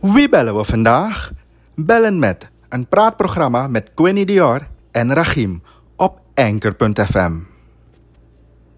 Wie bellen we vandaag? Bellen met een praatprogramma met Quinny Dior en Rachim op Anchor.fm.